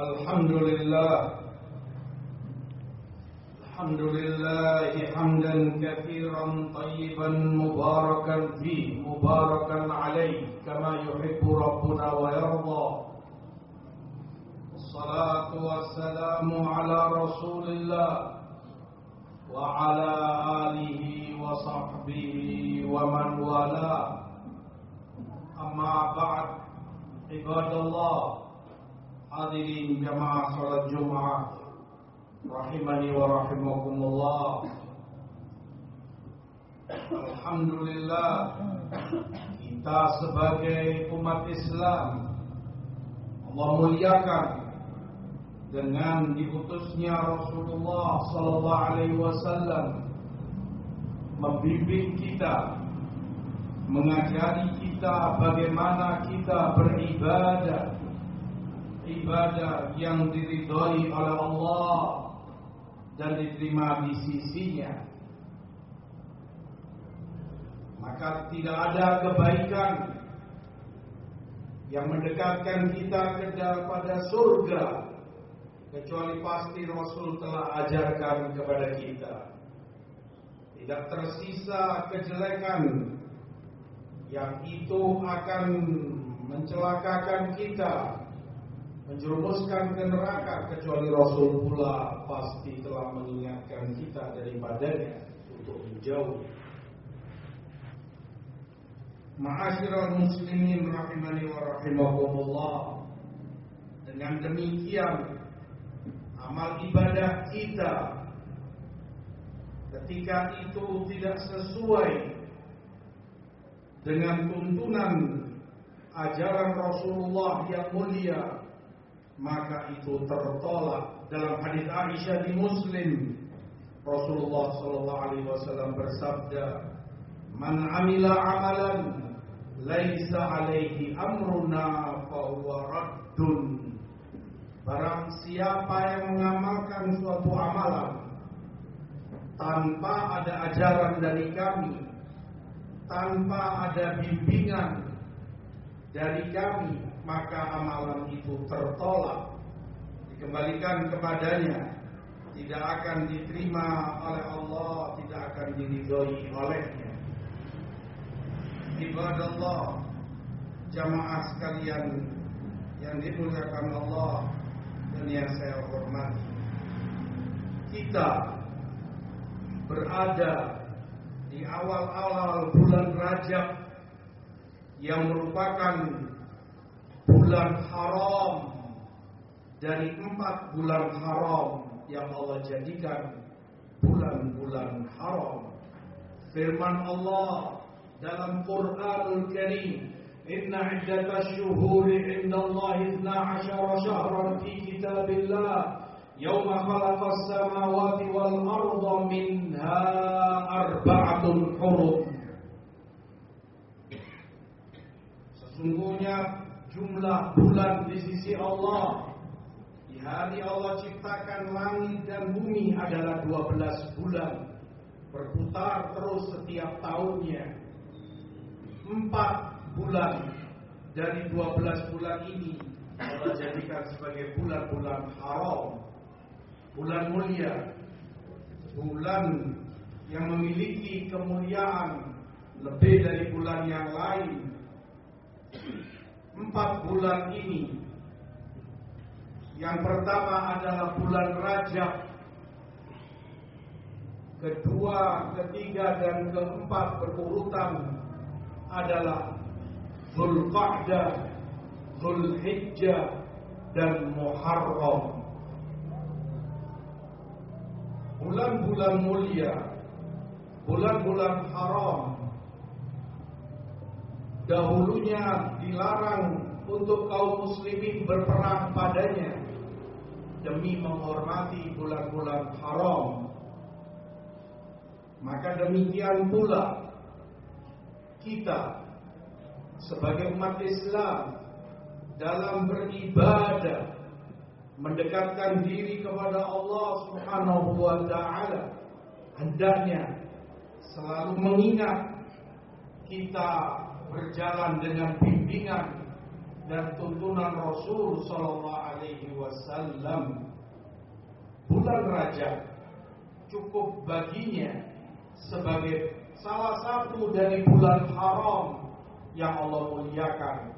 الحمد لله. الحمد لله حمدا كثيرا طيبا مباركا فيه مباركا عليه كما يحب ربنا ويرضى. الصلاة والسلام على رسول الله وعلى آله وصحبه ومن والاه. أما بعد عباد الله Hadirin jamaah salat Jumat rahimani wa rahimakumullah. Alhamdulillah kita sebagai umat Islam Allah muliakan dengan diutusnya Rasulullah sallallahu alaihi wasallam membimbing kita mengajari kita bagaimana kita beribadah ibadah yang diridhoi oleh Allah dan diterima di sisinya. Maka tidak ada kebaikan yang mendekatkan kita kepada surga kecuali pasti Rasul telah ajarkan kepada kita. Tidak tersisa kejelekan yang itu akan mencelakakan kita menjerumuskan ke neraka kecuali Rasul pula pasti telah mengingatkan kita daripadanya untuk menjauh. Ma'asyiral muslimin rahimani wa rahimakumullah. Dengan demikian amal ibadah kita ketika itu tidak sesuai dengan tuntunan ajaran Rasulullah yang mulia maka itu tertolak dalam hadis Aisyah di Muslim. Rasulullah sallallahu alaihi wasallam bersabda man amila amalan laisa alaihi amruna fa huwa raddun. Barang siapa yang mengamalkan suatu amalan tanpa ada ajaran dari kami tanpa ada bimbingan dari kami maka amalan itu tertolak. Dikembalikan kepadanya. Tidak akan diterima oleh Allah tidak akan diridhoi olehnya. Ibadah Allah jamaah sekalian yang dimuliakan Allah dan yang saya hormati. Kita berada di awal-awal bulan Rajab yang merupakan bulan haram dari empat bulan haram yang Allah jadikan bulan-bulan haram. Firman Allah dalam Quranul Karim, "Inna iddatash shuhuri 'inda Allah 12 shahran fi kitabillah." يوم خلق السماوات والأرض منها أربعة حرم Sesungguhnya jumlah bulan di sisi Allah. Di hari Allah ciptakan langit dan bumi adalah 12 bulan. Berputar terus setiap tahunnya. Empat bulan dari 12 bulan ini Allah jadikan sebagai bulan-bulan haram. Bulan mulia. Bulan yang memiliki kemuliaan lebih dari bulan yang lain empat bulan ini Yang pertama adalah bulan Rajab Kedua, ketiga, dan keempat berurutan adalah Zulqa'dah, Zulhijjah, dan Muharram. Bulan-bulan mulia, bulan-bulan haram dahulunya dilarang untuk kaum muslimin berperang padanya demi menghormati bulan-bulan haram. Maka demikian pula kita sebagai umat Islam dalam beribadah mendekatkan diri kepada Allah Subhanahu wa taala hendaknya selalu mengingat kita berjalan dengan bimbingan dan tuntunan Rasul Sallallahu Alaihi Wasallam. Bulan Rajab cukup baginya sebagai salah satu dari bulan haram yang Allah muliakan,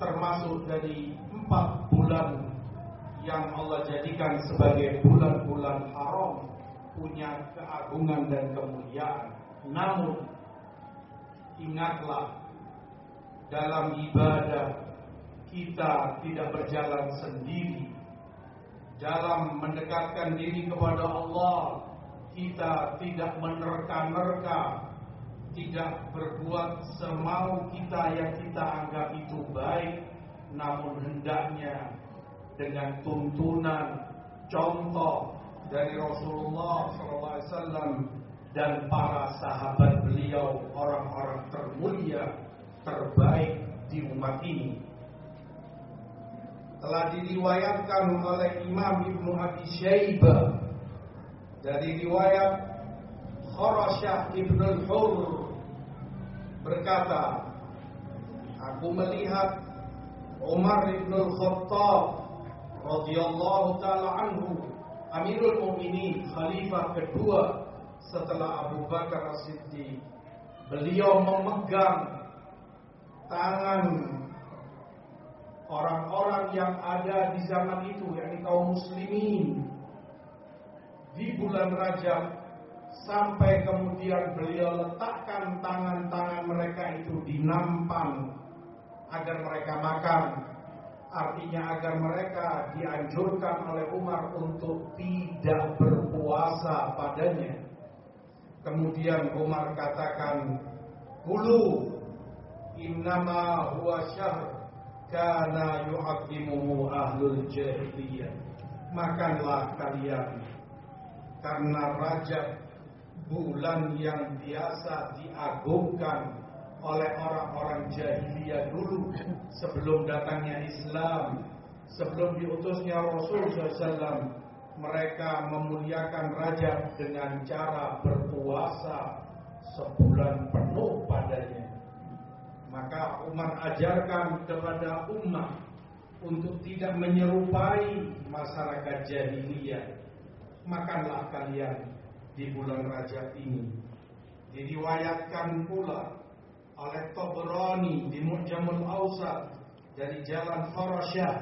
termasuk dari empat bulan yang Allah jadikan sebagai bulan-bulan haram punya keagungan dan kemuliaan. Namun ingatlah dalam ibadah kita tidak berjalan sendiri. Dalam mendekatkan diri kepada Allah kita tidak menerka-nerka tidak berbuat semau kita yang kita anggap itu baik namun hendaknya dengan tuntunan contoh dari Rasulullah SAW dan para sahabat beliau orang-orang termulia terbaik di umat ini. Telah diriwayatkan oleh Imam Ibnu Abi Syaibah. Dari riwayat Kharasyah Ibnu Al-Hur berkata aku melihat Umar Ibn Al-Khattab radhiyallahu taala anhu Amirul Mukminin khalifah kedua setelah Abu Bakar As-Siddiq. Beliau memegang tangan orang-orang yang ada di zaman itu, yakni kaum muslimin di bulan Rajab sampai kemudian beliau letakkan tangan-tangan mereka itu di nampan agar mereka makan. Artinya agar mereka dianjurkan oleh Umar untuk tidak berpuasa padanya. Kemudian Umar katakan, "Kulu innama huwa syahr. Kana yu'azzimuhu ahlul jahiliyah makanlah kalian. Karena Rajab bulan yang biasa diagungkan oleh orang-orang jahiliyah dulu sebelum datangnya Islam sebelum diutusnya Rasul SAW mereka memuliakan Rajab dengan cara berpuasa sebulan penuh padanya maka Umar ajarkan kepada umat untuk tidak menyerupai masyarakat jahiliyah. Makanlah kalian di bulan Rajab ini. Diriwayatkan pula oleh Tabrani di Mu'jamul Awsat dari jalan Farasyah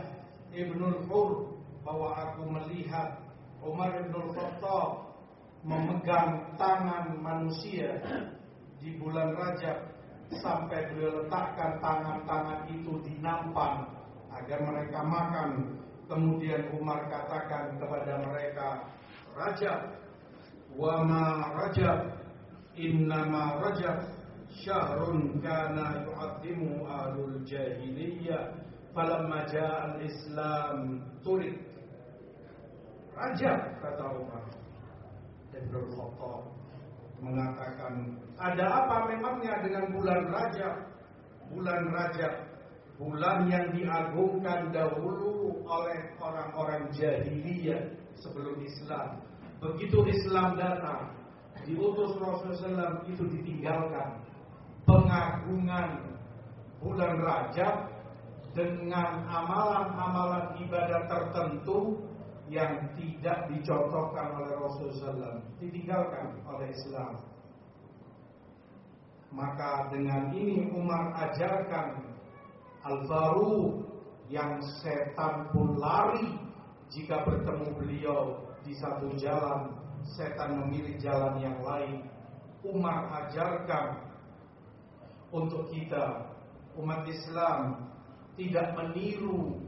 Ibnul Hur bahwa aku melihat Umar bin Khattab memegang tangan manusia di bulan Rajab sampai beliau letakkan tangan-tangan itu di nampan agar mereka makan. Kemudian Umar katakan kepada mereka, Rajab, wa ma Rajab, innama Rajab syahrun kana yu'addimu ahlul jahiliyah falamma ja'al Islam turid. Rajab kata Umar. Ibn Khattab mengatakan ada apa memangnya dengan bulan Rajab? Bulan Rajab, bulan yang diagungkan dahulu oleh orang-orang jahiliyah sebelum Islam. Begitu Islam datang, diutus Rasulullah SAW itu ditinggalkan. Pengagungan bulan Rajab dengan amalan-amalan ibadah tertentu yang tidak dicontohkan oleh Rasulullah SAW ditinggalkan oleh Islam. Maka dengan ini Umar ajarkan Al-Faruq yang setan pun lari jika bertemu beliau di satu jalan, setan memilih jalan yang lain. Umar ajarkan untuk kita umat Islam tidak meniru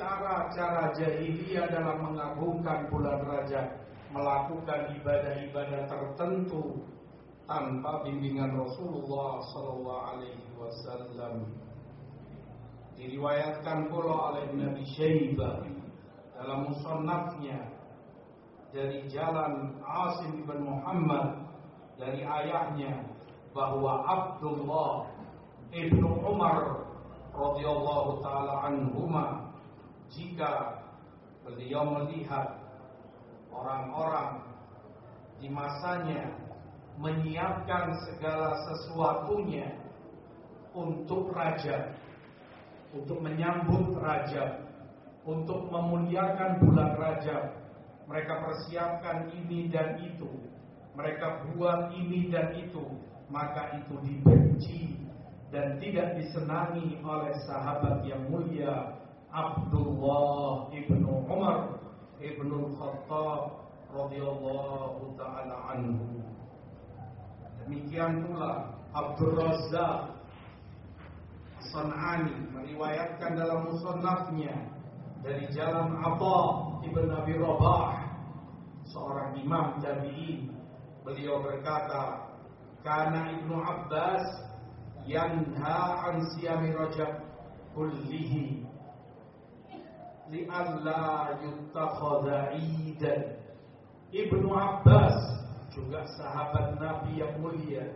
cara-cara jahiliyah dalam mengagungkan bulan Rajab, melakukan ibadah-ibadah tertentu tanpa bimbingan Rasulullah sallallahu alaihi wasallam. Diriwayatkan pula oleh Nabi Syaibah dalam musannafnya dari jalan Asim bin Muhammad dari ayahnya bahwa Abdullah ibnu Umar radhiyallahu taala anhuma jika beliau melihat orang-orang di masanya menyiapkan segala sesuatunya untuk raja untuk menyambut Rajab, untuk memuliakan bulan Rajab. Mereka persiapkan ini dan itu. Mereka buat ini dan itu. Maka itu dibenci dan tidak disenangi oleh sahabat yang mulia Abdullah ibnu Umar ibnu Khattab radhiyallahu taala anhu. Demikian pula Abdul Razzaq San'ani meriwayatkan dalam musannafnya dari jalan Abba ibn Abi Rabah seorang imam tabi'in beliau berkata karena Ibnu Abbas yanha an siyami rajab kullihi li'alla yuttakhadha idan. Ibnu Abbas juga sahabat Nabi yang mulia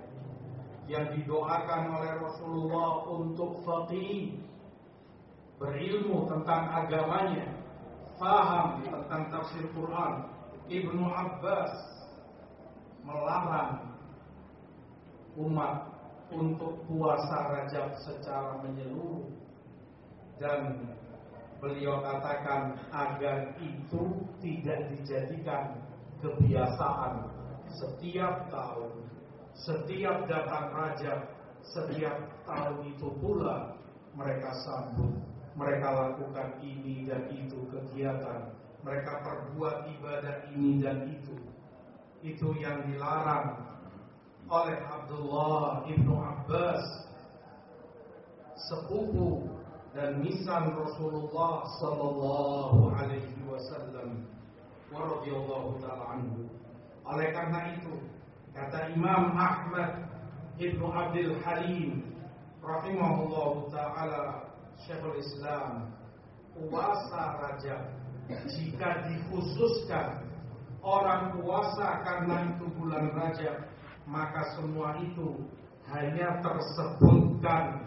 yang didoakan oleh Rasulullah untuk faqih berilmu tentang agamanya faham tentang tafsir Quran. Ibnu Abbas melarang umat untuk puasa Rajab secara menyeluruh dan beliau katakan agar itu tidak dijadikan kebiasaan setiap tahun, setiap datang raja, setiap tahun itu pula mereka sambut, mereka lakukan ini dan itu kegiatan, mereka perbuat ibadah ini dan itu. Itu yang dilarang oleh Abdullah ibnu Abbas, sepupu dan nisan Rasulullah Sallallahu Alaihi Wasallam radhiyallahu taala. Oleh karena itu, kata Imam Ahmad Ibnu Abdul Halim rahimahullahu taala Syekhul Islam, puasa Rajab jika dikhususkan orang puasa karena itu bulan Rajab, maka semua itu hanya tersebutkan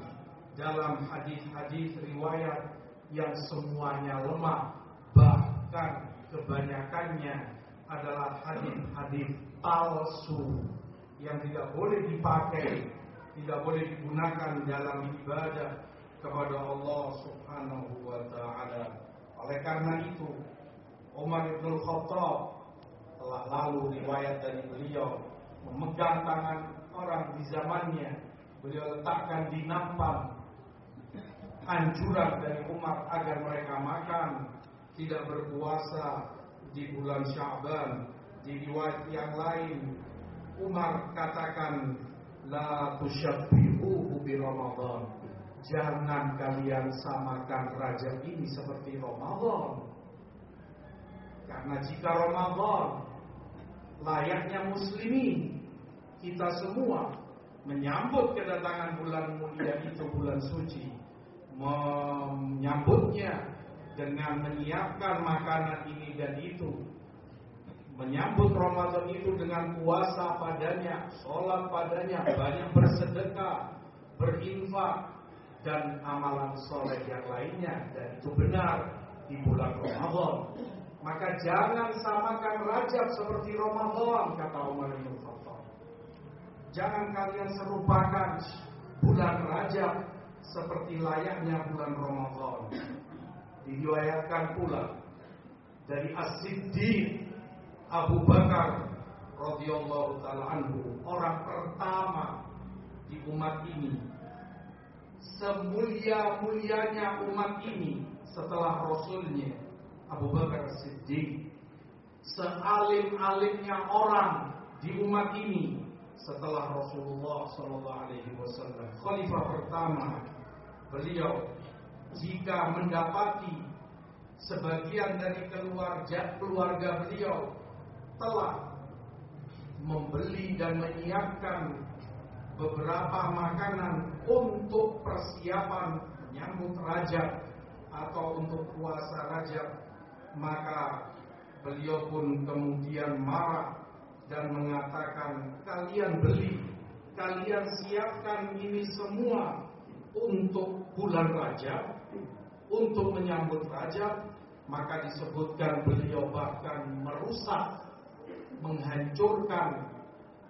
dalam hadis-hadis riwayat yang semuanya lemah bahkan kebanyakannya adalah hadis-hadis palsu yang tidak boleh dipakai, tidak boleh digunakan dalam ibadah kepada Allah Subhanahu wa taala. Oleh karena itu, Umar bin Khattab telah lalu riwayat dari beliau memegang tangan orang di zamannya, beliau letakkan di nampan anjuran dari Umar agar mereka makan tidak berpuasa di bulan Syaban. Di riwayat yang lain, Umar katakan, La tusyabbihuhu bi Ramadan. Jangan kalian samakan Rajab ini seperti Ramadan. Karena jika Ramadan layaknya muslimin, kita semua menyambut kedatangan bulan mulia itu bulan suci, menyambutnya dengan menyiapkan makanan ini dan itu menyambut Ramadan itu dengan puasa padanya, sholat padanya, banyak bersedekah, berinfak dan amalan soleh yang lainnya dan itu benar di bulan Ramadan. Maka jangan samakan Rajab seperti Ramadan kata Umar bin Khattab. Jangan kalian serupakan bulan Rajab seperti layaknya bulan Ramadan. Diriwayatkan pula dari As-Siddiq Abu Bakar radhiyallahu taala anhu, orang pertama di umat ini. Semulia-mulianya umat ini setelah Rasulnya Abu Bakar Siddiq. Sealim-alimnya orang di umat ini setelah Rasulullah Sallallahu Alaihi Wasallam. Khalifah pertama beliau jika mendapati sebagian dari keluarga keluarga beliau telah membeli dan menyiapkan beberapa makanan untuk persiapan menyambut Rajab atau untuk puasa Rajab maka beliau pun kemudian marah dan mengatakan kalian beli kalian siapkan ini semua untuk bulan Rajab untuk menyambut Rajab maka disebutkan beliau bahkan merusak menghancurkan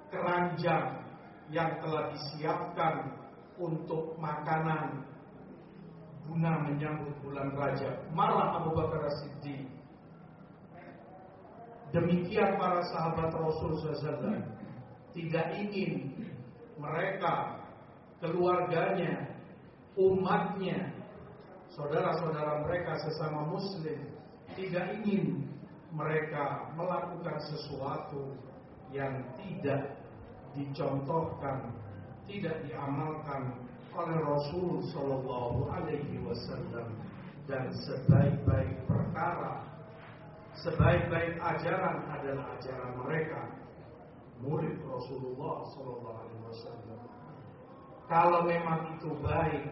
keranjang yang telah disiapkan untuk makanan guna menyambut bulan Rajab. Marah Abu Bakar As-Siddiq. Demikian para sahabat Rasul SAW tidak ingin mereka, keluarganya, umatnya, saudara-saudara mereka sesama muslim tidak ingin mereka melakukan sesuatu yang tidak dicontohkan, tidak diamalkan oleh Rasul Shallallahu Alaihi Wasallam. Dan sebaik-baik perkara, sebaik-baik ajaran adalah ajaran mereka murid Rasulullah Shallallahu Alaihi Wasallam. Kalau memang itu baik,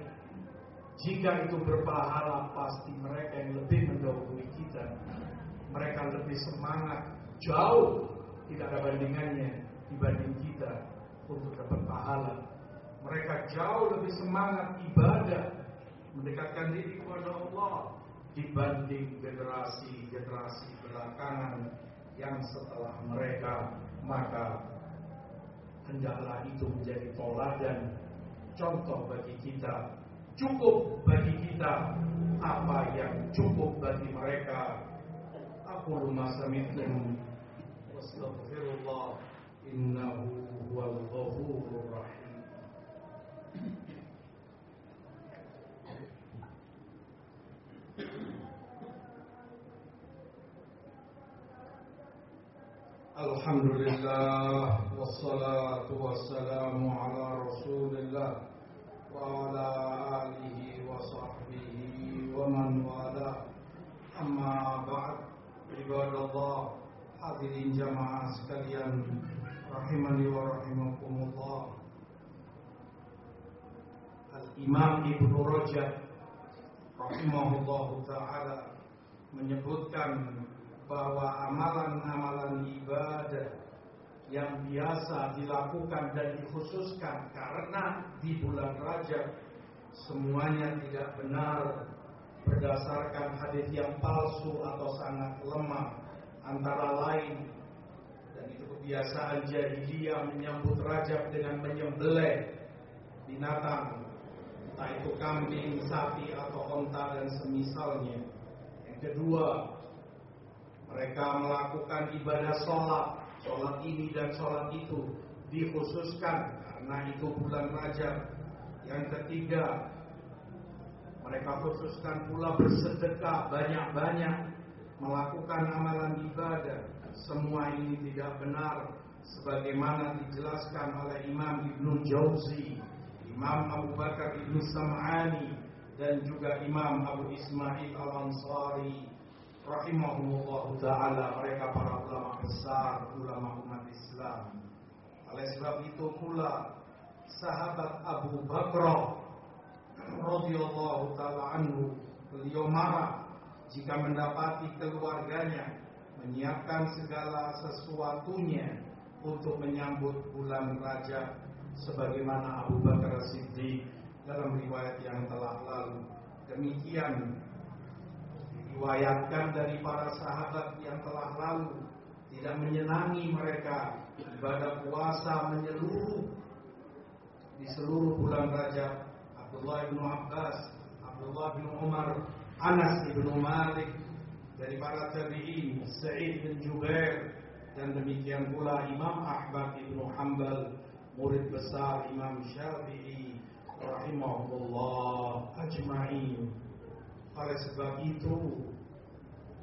jika itu berpahala pasti mereka yang lebih mendahului kita. Mereka lebih semangat, jauh tidak ada bandingannya dibanding kita untuk dapat pahala mereka jauh lebih semangat ibadah mendekatkan diri kepada Allah dibanding generasi-generasi belakangan yang setelah mereka maka hendaklah itu menjadi toladan contoh bagi kita cukup bagi kita apa yang cukup bagi mereka. Aku rumah sami'tum Alhamdulillah Wassalatu wassalamu ala rasulillah Wa ala alihi wa sahbihi Wa man wala Amma ba'd Ibadallah Hadirin jamaah sekalian Rahimani wa rahimakumullah Al-Imam Ibn Rajab Rahimahullah Ta'ala Menyebutkan bahwa amalan-amalan ibadah yang biasa dilakukan dan dikhususkan karena di bulan Rajab semuanya tidak benar berdasarkan hadis yang palsu atau sangat lemah antara lain dan itu kebiasaan jahiliyah menyambut Rajab dengan menyembelih binatang entah itu kambing, sapi atau onta dan semisalnya. Yang kedua mereka melakukan ibadah sholat, sholat ini dan sholat itu dikhususkan karena itu bulan Rajab. Yang ketiga, mereka khususkan pula bersedekah banyak-banyak, melakukan amalan ibadah. Semua ini tidak benar sebagaimana dijelaskan oleh Imam Ibnu Jauzi, Imam Abu Bakar Ibnu Sam'ani dan juga Imam Abu Ismail Al-Ansari rahimahullah taala mereka para ulama besar, ulama umat Islam. Oleh sebab itu pula sahabat Abu Bakar radhiyallahu taala anhu beliau marah jika mendapati keluarganya menyiapkan segala sesuatunya untuk menyambut bulan Rajab sebagaimana Abu Bakar Siddiq dalam riwayat yang telah lalu. Demikian diriwayatkan dari para sahabat yang telah lalu tidak menyenangi mereka ibadah puasa menyeluruh. Di seluruh bulan Rajab Abdullah bin Abbas Abdullah bin Umar Anas bin Malik dari para tabi'in Sa'id bin Jubair dan demikian pula Imam Ahmad bin Hanbal murid besar Imam Syafi'i rahimahullah ajma'in oleh sebab itu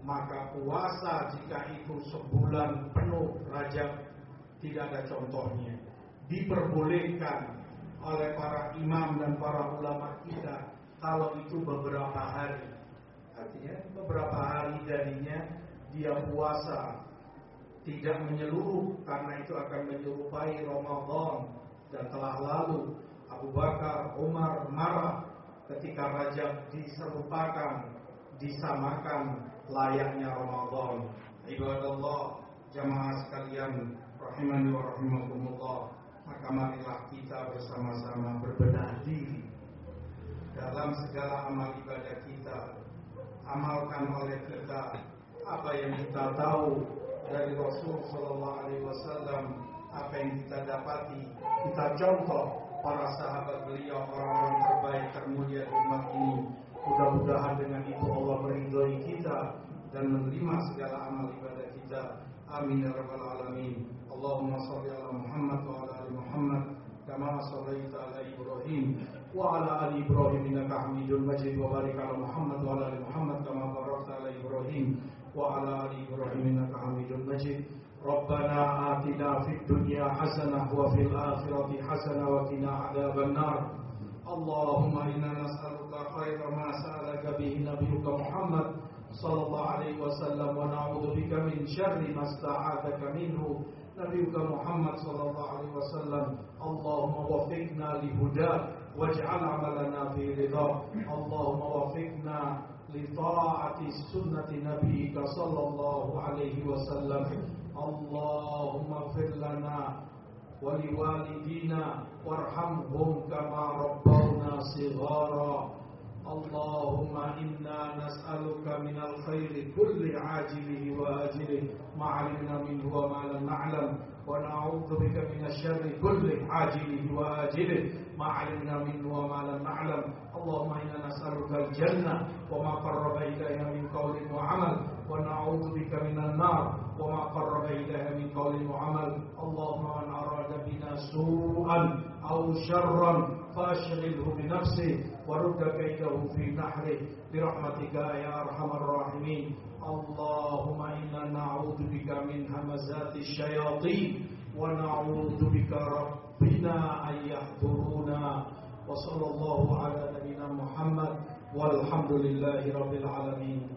maka puasa jika itu sebulan penuh Rajab tidak ada contohnya. Diperbolehkan oleh para imam dan para ulama kita kalau itu beberapa hari. Artinya beberapa hari darinya dia puasa tidak menyeluruh karena itu akan menyerupai Ramadan dan telah lalu Abu Bakar, Umar marah ketika Rajab diserupakan, disamakan layaknya Ramadan. Ibadallah, jamaah sekalian, rahimani wa rahimakumullah. Maka marilah kita bersama-sama berbenah diri dalam segala amal ibadah kita. Amalkan oleh kita apa yang kita tahu dari Rasul Sallallahu Alaihi Wasallam, apa yang kita dapati, kita contoh para sahabat beliau orang-orang terbaik termulia umat ini Mudah-mudahan dengan itu Allah meridhoi kita dan menerima segala amal ibadah kita. Amin ya rabbal alamin. Allahumma shalli ala Muhammad wa ala ali Muhammad kama shallaita ala Ibrahim wa ala ali Ibrahim innaka Hamidul Majid wa barik ala Muhammad wa ala ali Muhammad kama barakta ala Ibrahim wa ala ali ربنا آتنا في الدنيا حسنة وفي الآخرة حسنة وقنا عذاب النار. اللهم إنا نسألك خير ما سألك به نبيك محمد صلى الله عليه وسلم ونعوذ بك من شر ما استعاذك منه نبيك محمد صلى الله عليه وسلم. اللهم وفقنا لهداك واجعل عملنا في رضاك. اللهم وفقنا لطاعة سنة نبيك صلى الله عليه وسلم. اللهم اغفر لنا ولوالدينا وارحمهم كما ربونا صغارا. اللهم إنا نسألك من الخير كل عاجله وآجله ما علمنا منه وما لم نعلم. ونعوذ بك من الشر كل عاجله وآجله ما علمنا منه وما لم نعلم. اللهم إنا نسألك الجنة وما قرب إليها من قول وعمل ونعوذ بك من النار وما قرب إليها من قول وعمل. اللهم من أراد بنا سوءا أو شرا فأشغله بنفسه ورد كيده في نحره. برحمتك يا أرحم الراحمين. اللهم إنا نعوذ بك من همزات الشياطين ونعوذ بك ربنا أن يحضرونا. وصلى الله على نبينا محمد والحمد لله رب العالمين.